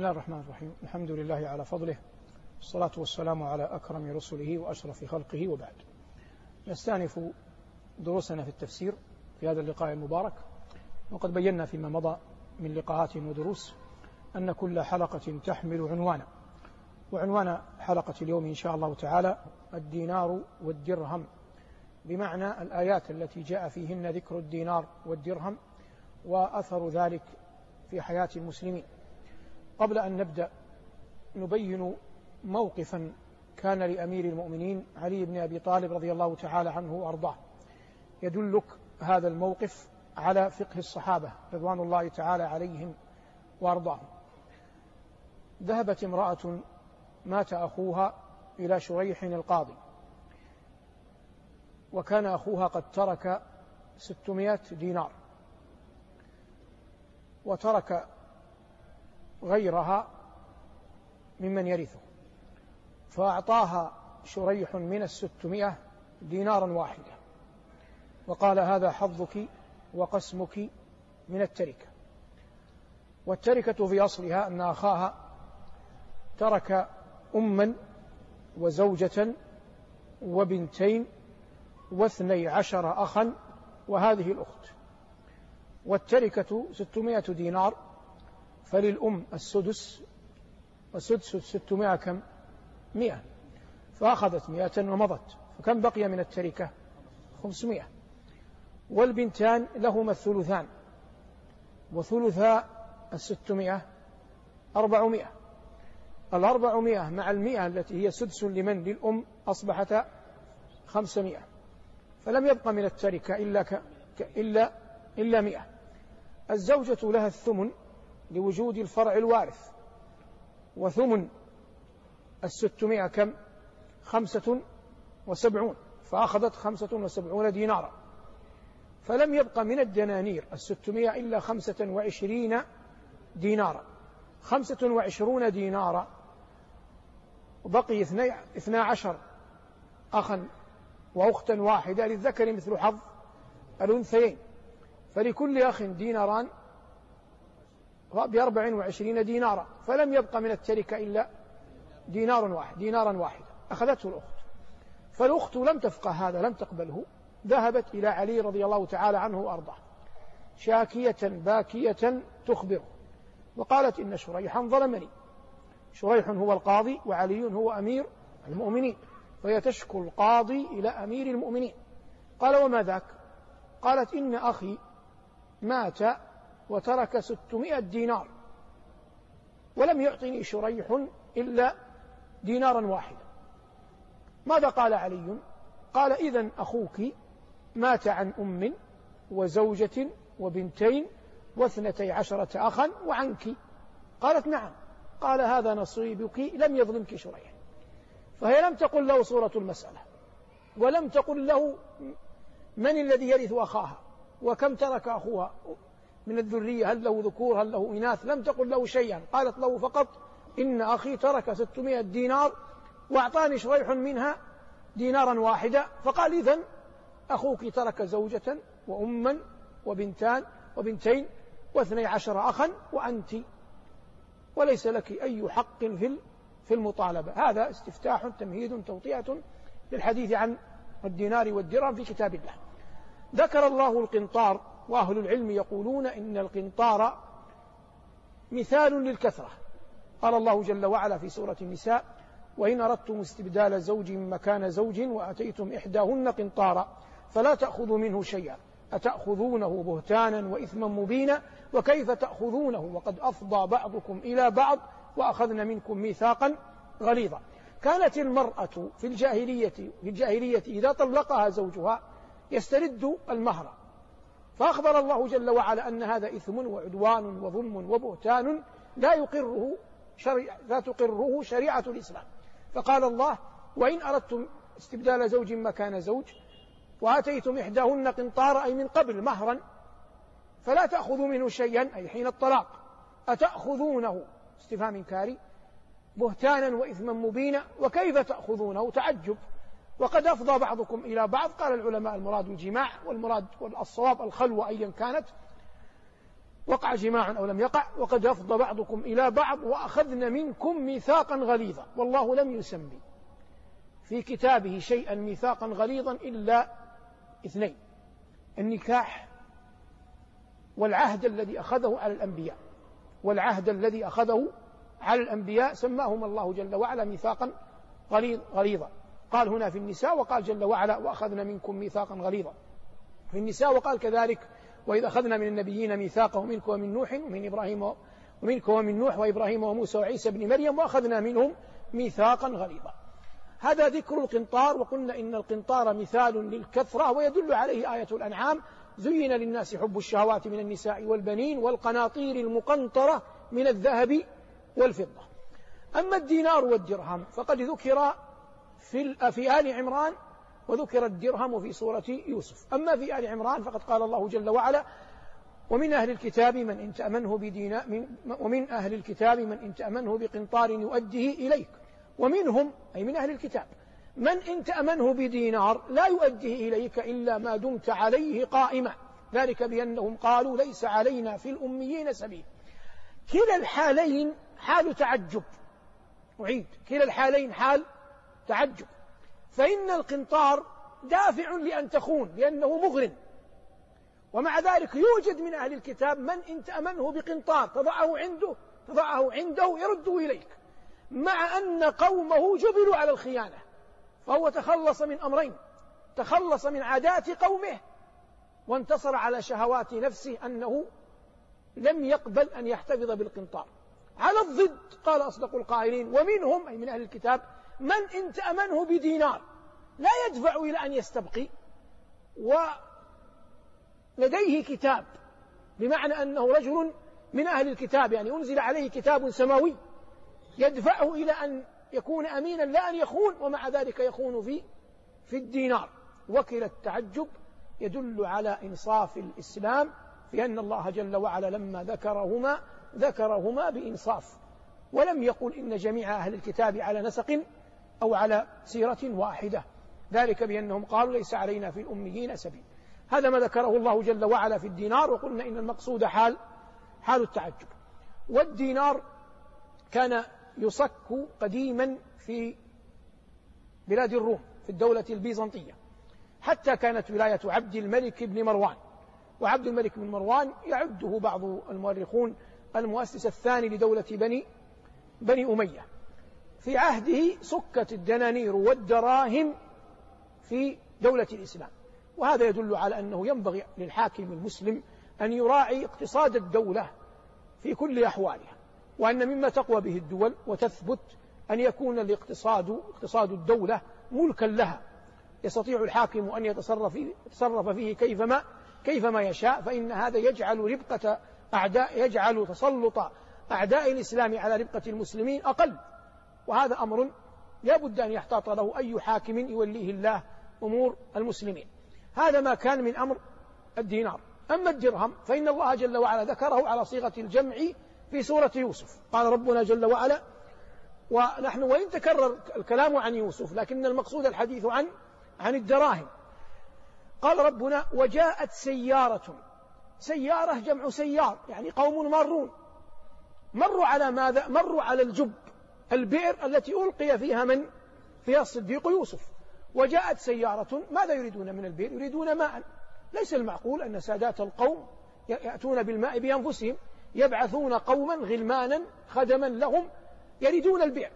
بسم الله الرحمن الرحيم الحمد لله على فضله والصلاة والسلام على أكرم رسله وأشرف خلقه وبعد نستأنف دروسنا في التفسير في هذا اللقاء المبارك وقد بينا فيما مضى من لقاءات ودروس أن كل حلقة تحمل عنوانا وعنوان حلقة اليوم إن شاء الله تعالى الدينار والدرهم بمعنى الآيات التي جاء فيهن ذكر الدينار والدرهم وأثر ذلك في حياة المسلمين قبل أن نبدأ نبين موقفا كان لأمير المؤمنين علي بن أبي طالب رضي الله تعالى عنه وأرضاه. يدلك هذا الموقف على فقه الصحابة رضوان الله تعالى عليهم وأرضاهم. ذهبت امرأة مات أخوها إلى شريح القاضي. وكان أخوها قد ترك ستمائة دينار. وترك غيرها ممن يرثه. فأعطاها شريح من الستمائة دينارا واحدة. وقال هذا حظك وقسمك من التركة. والتركة في أصلها أن أخاها ترك أما وزوجة وبنتين واثني عشر أخا وهذه الأخت. والتركة ستمائة دينار فللأم السدس والسدس ستمائة كم؟ مئة. فأخذت مئة ومضت فكم بقي من التركة؟ خمسمائة. والبنتان لهما الثلثان وثلثا الستمائة أربعمائة. الأربعمائة مع المئة التي هي سدس لمن؟ للأم أصبحت خمسمائة. فلم يبق من التركة إلا ك... إلا إلا مئة. الزوجة لها الثمن لوجود الفرع الوارث وثمن الستمائة كم؟ خمسة وسبعون فأخذت خمسة وسبعون دينارا. فلم يبق من الدنانير الستمائة إلا خمسة وعشرين دينارا. خمسة وعشرون دينارا بقي اثني عشر أخا وأختا واحدة للذكر مثل حظ الأنثيين. فلكل أخ ديناران بأربع وعشرين دينارا فلم يبق من التركة إلا دينار واحد دينارا واحدا أخذته الأخت. فالأخت لم تفقه هذا لم تقبله. ذهبت إلى علي رضي الله تعالى عنه وأرضاه. شاكية باكية تخبره. وقالت إن شريحا ظلمني. شريح هو القاضي وعلي هو أمير المؤمنين. فهي تشكو القاضي إلى أمير المؤمنين. قال وما ذاك؟ قالت إن أخي مات وترك ستمائة دينار. ولم يعطني شريح إلا دينارا واحدا. ماذا قال علي؟ قال إذا أخوك مات عن أم وزوجة وبنتين واثنتي عشرة أخا وعنك. قالت نعم. قال هذا نصيبك لم يظلمك شريح. فهي لم تقل له صورة المسألة ولم تقل له من الذي يرث أخاها وكم ترك أخوها. من الذرية هل له ذكور هل له إناث؟ لم تقل له شيئا. قالت له فقط إن أخي ترك ستمائة دينار وأعطاني شريح منها دينارا واحدا فقال إذن أخوك ترك زوجة وأما وبنتان وبنتين واثني عشر أخا وأنت. وليس لك أي حق في في المطالبة. هذا استفتاح تمهيد توطئة للحديث عن الدينار والدرهم في كتاب الله. ذكر الله القنطار وأهل العلم يقولون إن القنطار مثال للكثرة. قال الله جل وعلا في سورة النساء وإن أردتم استبدال زوج مكان زوج وأتيتم إحداهن قنطارا فلا تأخذوا منه شيئا أتأخذونه بهتانا وإثما مبينا؟ وكيف تأخذونه؟ وقد أفضى بعضكم إلى بعض وأخذن منكم ميثاقا غليظا. كانت المرأة في الجاهلية في الجاهلية إذا طلقها زوجها يسترد المهر. فأخبر الله جل وعلا أن هذا إثم وعدوان وظلم وبهتان لا يقره شريعة لا تقره شريعة الإسلام. فقال الله وإن أردتم استبدال زوج مكان زوج وآتيتم إحداهن قنطارا أي من قبل مهرا فلا تأخذوا منه شيئا أي حين الطلاق أتأخذونه؟ استفهام إنكاري بهتانا وإثما مبينا وكيف تأخذونه؟ تعجب. وقد أفضى بعضكم إلى بعض. قال العلماء المراد الجماع والمراد والصواب الخلوة أيا كانت. وقع جماع أو لم يقع. وقد أفضى بعضكم إلى بعض وأخذن منكم ميثاقا غليظا. والله لم يسمي في كتابه شيئا ميثاقا غليظا إلا اثنين. النكاح والعهد الذي أخذه على الأنبياء. والعهد الذي أخذه على الأنبياء سماهم الله جل وعلا ميثاقا غليظ غليظا. قال هنا في النساء وقال جل وعلا وأخذنا منكم ميثاقا غليظا. في النساء وقال كذلك وإذا أخذنا من النبيين ميثاقهم منك ومن نوح ومن إبراهيم ومنك ومن نوح وإبراهيم وموسى وعيسى بن مريم وأخذنا منهم ميثاقا غليظا. هذا ذكر القنطار وقلنا إن القنطار مثال للكثرة ويدل عليه آية الأنعام. زين للناس حب الشهوات من النساء والبنين والقناطير المقنطرة من الذهب والفضة. أما الدينار والدرهم فقد ذكر في في آل عمران وذكر الدرهم في سورة يوسف. أما في آل عمران فقد قال الله جل وعلا ومن أهل الكتاب من إن تأمنه بدينا من ومن أهل الكتاب من إن تأمنه بقنطار يؤديه إليك. ومنهم أي من أهل الكتاب من إن تأمنه بدينار لا يؤديه إليك إلا ما دمت عليه قائما. ذلك بأنهم قالوا ليس علينا في الأميين سبيل. كلا الحالين حال تعجب. أعيد. كلا الحالين حال تعجب فإن القنطار دافع لأن تخون لأنه مغرم. ومع ذلك يوجد من أهل الكتاب من إن تأمنه بقنطار تضعه عنده تضعه عنده يرده إليك. مع أن قومه جبلوا على الخيانة. فهو تخلص من أمرين. تخلص من عادات قومه وانتصر على شهوات نفسه أنه لم يقبل أن يحتفظ بالقنطار. على الضد قال أصدق القائلين. ومنهم أي من أهل الكتاب من إن تأمنه بدينار لا يدفع إلى أن يستبقي. ولديه كتاب بمعنى أنه رجل من أهل الكتاب يعني أنزل عليه كتاب سماوي يدفعه إلى أن يكون أمينا لا أن يخون ومع ذلك يخون في في الدينار. وكل التعجب يدل على إنصاف الإسلام في أن الله جل وعلا لما ذكرهما ذكرهما بإنصاف. ولم يقل إن جميع أهل الكتاب على نسق. أو على سيرة واحدة. ذلك بأنهم قالوا ليس علينا في الأميين سبيل. هذا ما ذكره الله جل وعلا في الدينار وقلنا إن المقصود حال حال التعجب. والدينار كان يصك قديما في بلاد الروم في الدولة البيزنطية. حتى كانت ولاية عبد الملك بن مروان. وعبد الملك بن مروان يعده بعض المؤرخون المؤسس الثاني لدولة بني بني أمية. في عهده سكت الدنانير والدراهم في دولة الإسلام. وهذا يدل على أنه ينبغي للحاكم المسلم أن يراعي اقتصاد الدولة في كل أحوالها وأن مما تقوى به الدول وتثبت أن يكون الاقتصاد اقتصاد الدولة ملكا لها. يستطيع الحاكم أن يتصرف يتصرف فيه كيفما كيفما يشاء فإن هذا يجعل ربقة أعداء يجعل تسلط أعداء الإسلام على ربقة المسلمين أقل. وهذا أمر لا بد أن يحتاط له أي حاكم يوليه الله أمور المسلمين. هذا ما كان من أمر الدينار. أما الدرهم فإن الله جل وعلا ذكره على صيغة الجمع في سورة يوسف. قال ربنا جل وعلا ونحن وإن تكرر الكلام عن يوسف لكن المقصود الحديث عن عن الدراهم. قال ربنا وجاءت سيارة. سيارة جمع سيار يعني قوم مارون. مروا على ماذا؟ مروا على الجب. البئر التي ألقي فيها من؟ فيها الصديق يوسف. وجاءت سيارة ماذا يريدون من البئر؟ يريدون ماء. ليس المعقول أن سادات القوم يأتون بالماء بأنفسهم يبعثون قوما غلمانا خدما لهم يريدون البئر.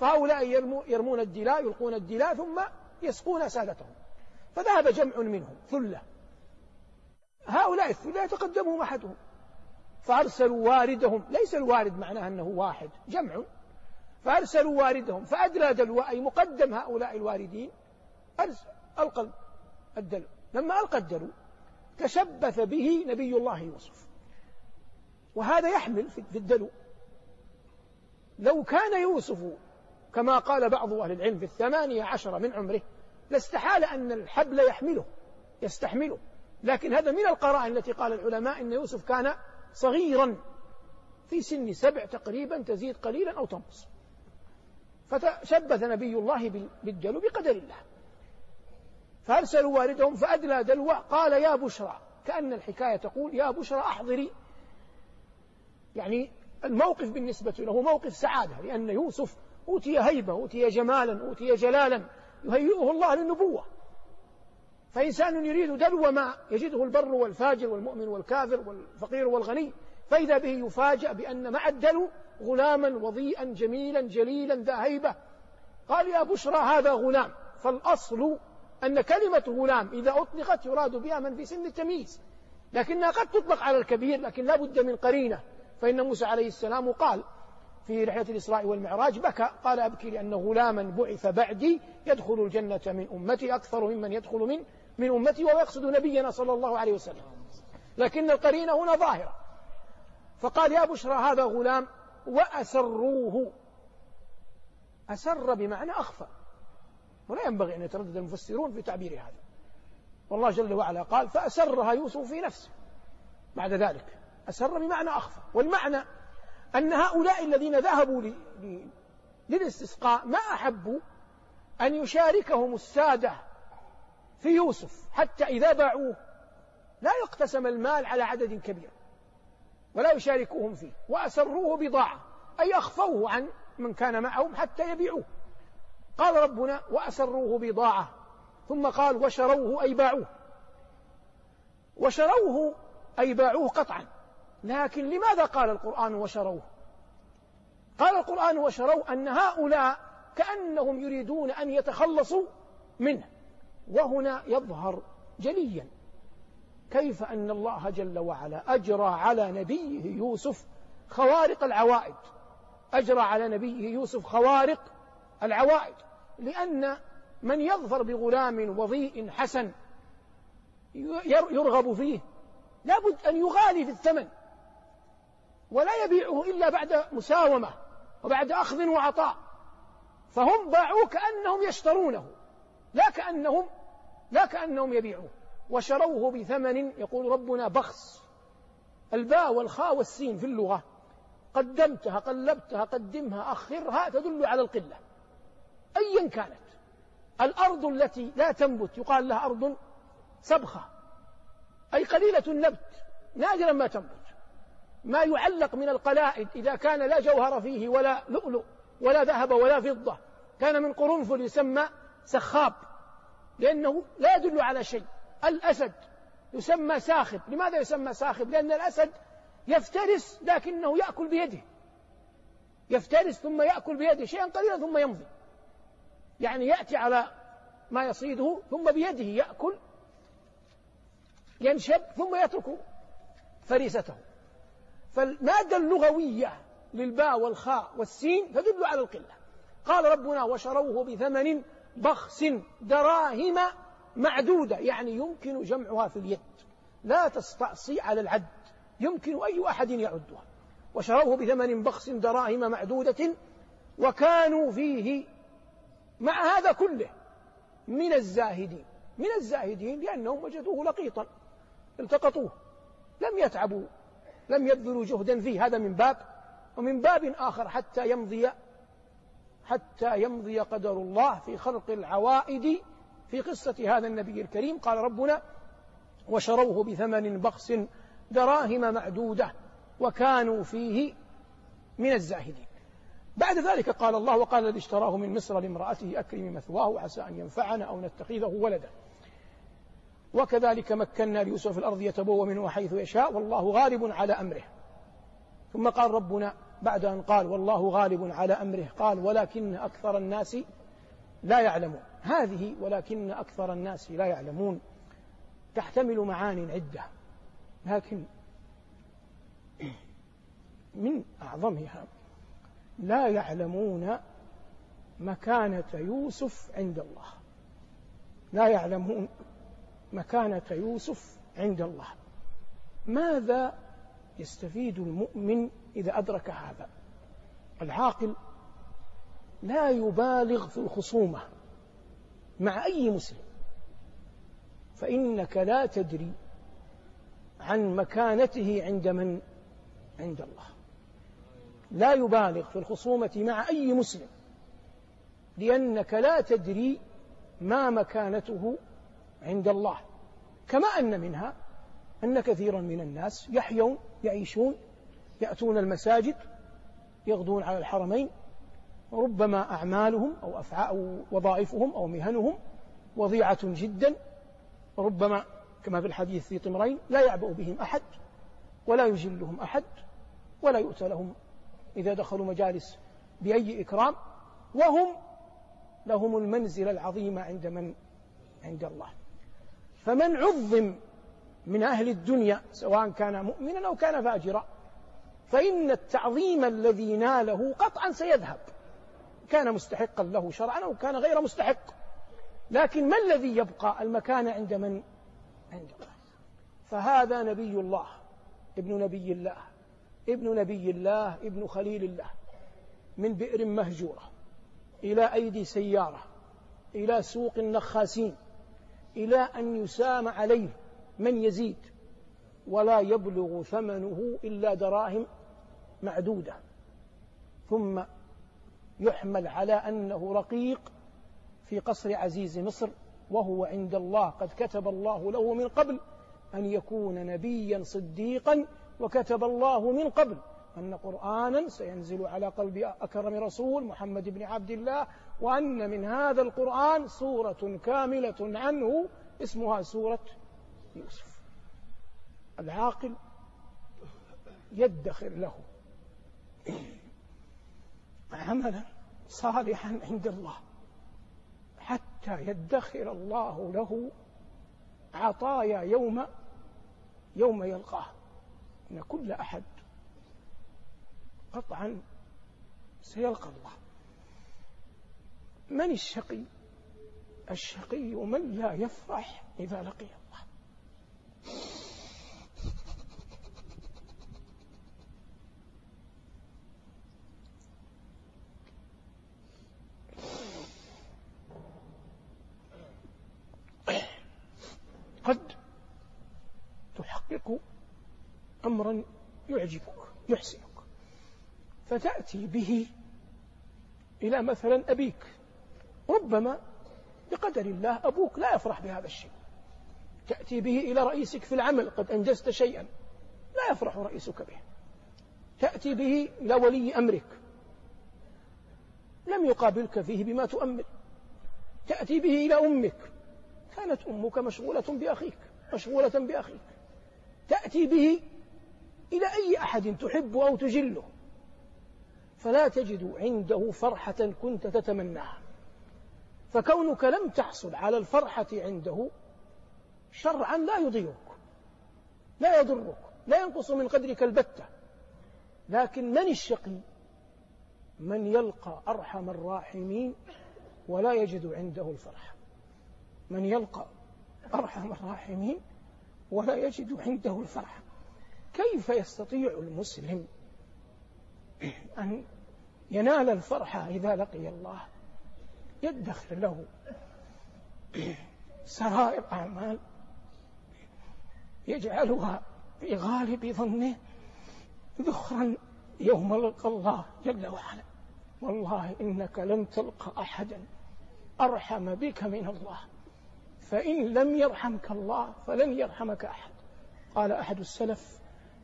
فهؤلاء يرمون الدلاء يلقون الدلاء ثم يسقون سادتهم. فذهب جمع منهم ثلة. هؤلاء الثلة يتقدمهم أحدهم. فأرسلوا واردهم. ليس الوارد معناه أنه واحد جمع. فأرسلوا واردهم. فأدلى دلو أي مقدم هؤلاء الواردين ألقى الدلو. لما ألقى الدلو تشبث به نبي الله يوسف. وهذا يحمل في الدلو. لو كان يوسف كما قال بعض أهل العلم في الثمانية عشر من عمره لاستحال أن الحبل يحمله يستحمله. لكن هذا من القرائن التي قال العلماء أن يوسف كان صغيرا في سن سبع تقريبا تزيد قليلا أو تنقص. فتشبث نبي الله بالدلو بقدر الله. فأرسلوا والدهم فأدلى دلوى قال يا بشرى كأن الحكاية تقول يا بشرى أحضري. يعني الموقف بالنسبة له موقف سعادة لأن يوسف أوتي هيبة أوتي جمالا أوتي جلالا يهيئه الله للنبوة. فإنسان يريد دلو ما يجده البر والفاجر والمؤمن والكافر والفقير والغني فإذا به يفاجأ بأن مع الدلو غلاما وضيئا جميلا جليلا ذا هيبة. قال يا بشرى هذا غلام فالأصل أن كلمة غلام إذا أطلقت يراد بها من في سن التمييز. لكنها قد تطلق على الكبير لكن لا بد من قرينة. فإن موسى عليه السلام قال في رحلة الإسراء والمعراج بكى. قال أبكي لأن غلاما بعث بعدي يدخل الجنة من أمتي أكثر ممن يدخل من من أمتي وهو يقصد نبينا صلى الله عليه وسلم. لكن القرينة هنا ظاهرة. فقال يا بشرى هذا غلام وأسروه. أسر بمعنى أخفى. ولا ينبغي أن يتردد المفسرون في تعبير هذا. والله جل وعلا قال فأسرها يوسف في نفسه. بعد ذلك أسر بمعنى أخفى. والمعنى أن هؤلاء الذين ذهبوا للاستسقاء ما أحبوا أن يشاركهم السادة في يوسف حتى إذا باعوه لا يقتسم المال على عدد كبير. ولا يشاركوهم فيه وأسروه بضاعة أي أخفوه عن من كان معهم حتى يبيعوه. قال ربنا وأسروه بضاعة. ثم قال وشروه أي باعوه. وشروه أي باعوه قطعا. لكن لماذا قال القرآن وشروه؟ قال القرآن وشروا أن هؤلاء كأنهم يريدون أن يتخلصوا منه وهنا يظهر جليا. كيف أن الله جل وعلا أجرى على نبيه يوسف خوارق العوائد؟ أجرى على نبيه يوسف خوارق العوائد. لأن من يظفر بغلام وضيء حسن يرغب فيه لابد أن يغالي في الثمن ولا يبيعه إلا بعد مساومة وبعد أخذ وعطاء. فهم باعوه كأنهم يشترونه لا كأنهم لا كأنهم يبيعوه. وشروه بثمن يقول ربنا بخس. الباء والخاء والسين في اللغة. قدمتها قلبتها قدمها أخرها تدل على القلة. أيا كانت. الأرض التي لا تنبت يقال لها أرض سبخة. أي قليلة النبت نادرا ما تنبت. ما يعلق من القلائد إذا كان لا جوهر فيه ولا لؤلؤ ولا ذهب ولا فضة. كان من قرنفل يسمى سخاب لأنه لا يدل على شيء. الأسد يسمى ساخب. لماذا يسمى ساخب؟ لأن الأسد يفترس لكنه يأكل بيده. يفترس ثم يأكل بيده شيئا قليلا ثم يمضي يعني يأتي على ما يصيده ثم بيده يأكل ينشب ثم يترك فريسته. فالمادة اللغوية للباء والخاء والسين تدل على القلة. قال ربنا وشروه بثمن بخس دراهم معدودة يعني يمكن جمعها في اليد. لا تستعصي على العد. يمكن أي أحد يعدها. وشروه بثمن بخس دراهم معدودة وكانوا فيه مع هذا كله من الزاهدين. من الزاهدين لأنهم وجدوه لقيطا. التقطوه. لم يتعبوا. لم يبذلوا جهدا فيه. هذا من باب. ومن باب آخر حتى يمضي حتى يمضي قدر الله في خلق العوائد في قصة هذا النبي الكريم. قال ربنا وشروه بثمن بخس دراهم معدودة وكانوا فيه من الزاهدين. بعد ذلك قال الله وقال الذي اشتراه من مصر لامرأته أكرم مثواه عسى أن ينفعنا أو نتخذه ولدا. وكذلك مكنا ليوسف في الأرض يتبوى منه حيث يشاء والله غالب على أمره. ثم قال ربنا بعد أن قال والله غالب على أمره قال ولكن أكثر الناس لا يعلمون. هذه ولكن أكثر الناس لا يعلمون تحتمل معان عدة لكن من أعظمها لا يعلمون مكانة يوسف عند الله. لا يعلمون مكانة يوسف عند الله. ماذا يستفيد المؤمن إذا أدرك هذا؟ العاقل لا يبالغ في الخصومة. مع أي مسلم. فإنك لا تدري عن مكانته عند من؟ عند الله. لا يبالغ في الخصومة مع أي مسلم لأنك لا تدري ما مكانته عند الله. كما أن منها أن كثيرا من الناس يحيون يعيشون يأتون المساجد يغدون على الحرمين ربما أعمالهم أو أفعال وظائفهم أو مهنهم وضيعة جدا. ربما كما في الحديث في طمرين لا يعبأ بهم أحد ولا يجلهم أحد ولا يؤتى لهم إذا دخلوا مجالس بأي إكرام. وهم لهم المنزلة العظيمة عند من؟ عند الله. فمن عظم من أهل الدنيا سواء كان مؤمنا أو كان فاجرا فإن التعظيم الذي ناله قطعا سيذهب. كان مستحقا له شرعا أو كان غير مستحق. لكن ما الذي يبقى؟ المكان عند من؟ عند الله. فهذا نبي الله ابن نبي الله ابن نبي الله ابن خليل الله من بئر مهجورة إلى أيدي سيارة إلى سوق النخاسين إلى أن يسام عليه من يزيد ولا يبلغ ثمنه إلا دراهم معدودة. ثم يحمل على أنه رقيق في قصر عزيز مصر وهو عند الله. قد كتب الله له من قبل أن يكون نبيا صديقا وكتب الله من قبل أن قرآنا سينزل على قلب أكرم رسول محمد بن عبد الله وأن من هذا القرآن سورة كاملة عنه اسمها سورة يوسف. العاقل يدخر له. عملا صالحا عند الله حتى يدخر الله له عطايا يوم يوم يلقاه. إن كل أحد قطعا سيلقى الله. من الشقي؟ الشقي من لا يفرح إذا لقي فتأتي به إلى مثلا أبيك. ربما بقدر الله أبوك لا يفرح بهذا الشيء. تأتي به إلى رئيسك في العمل قد أنجزت شيئا لا يفرح رئيسك به. تأتي به إلى ولي أمرك لم يقابلك فيه بما تؤمل. تأتي به إلى أمك كانت أمك مشغولة بأخيك مشغولة بأخيك. تأتي به إلى أي أحد تحب أو تجله. فلا تجد عنده فرحة كنت تتمناها. فكونك لم تحصل على الفرحة عنده شرعا لا يضيرك لا يضرك لا ينقص من قدرك البتة. لكن من الشقي؟ من يلقى أرحم الراحمين ولا يجد عنده الفرحة. من يلقى أرحم الراحمين ولا يجد عنده الفرحة. كيف يستطيع المسلم أن ينال الفرحة إذا لقي الله يدخر له سرائر أعمال يجعلها في غالب ظنه ذخرا يوم لقى الله جل وعلا. والله إنك لن تلقى أحدا أرحم بك من الله. فإن لم يرحمك الله فلن يرحمك أحد. قال أحد السلف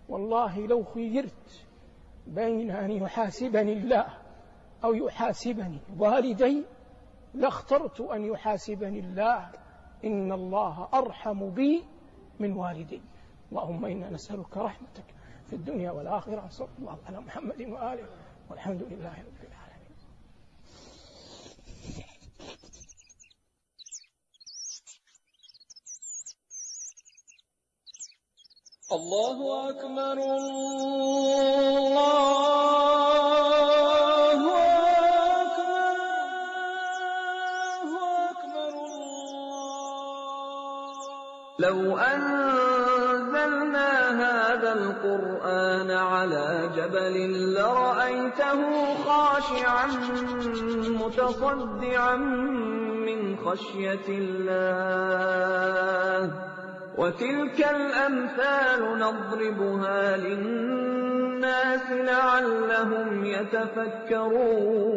والله لو خيرت بين أن يحاسبني الله أو يحاسبني والدي لاخترت أن يحاسبني الله. إن الله أرحم بي من والدي. اللهم إنا نسألك رحمتك في الدنيا والآخرة. صلى الله على محمد وآله والحمد لله رب العالمين. الله أكبر الله لو أنزلنا هذا القرآن على جبل لرأيته خاشعا متصدعا من خشية الله. وتلك الأمثال نضربها للناس لعلهم يتفكرون.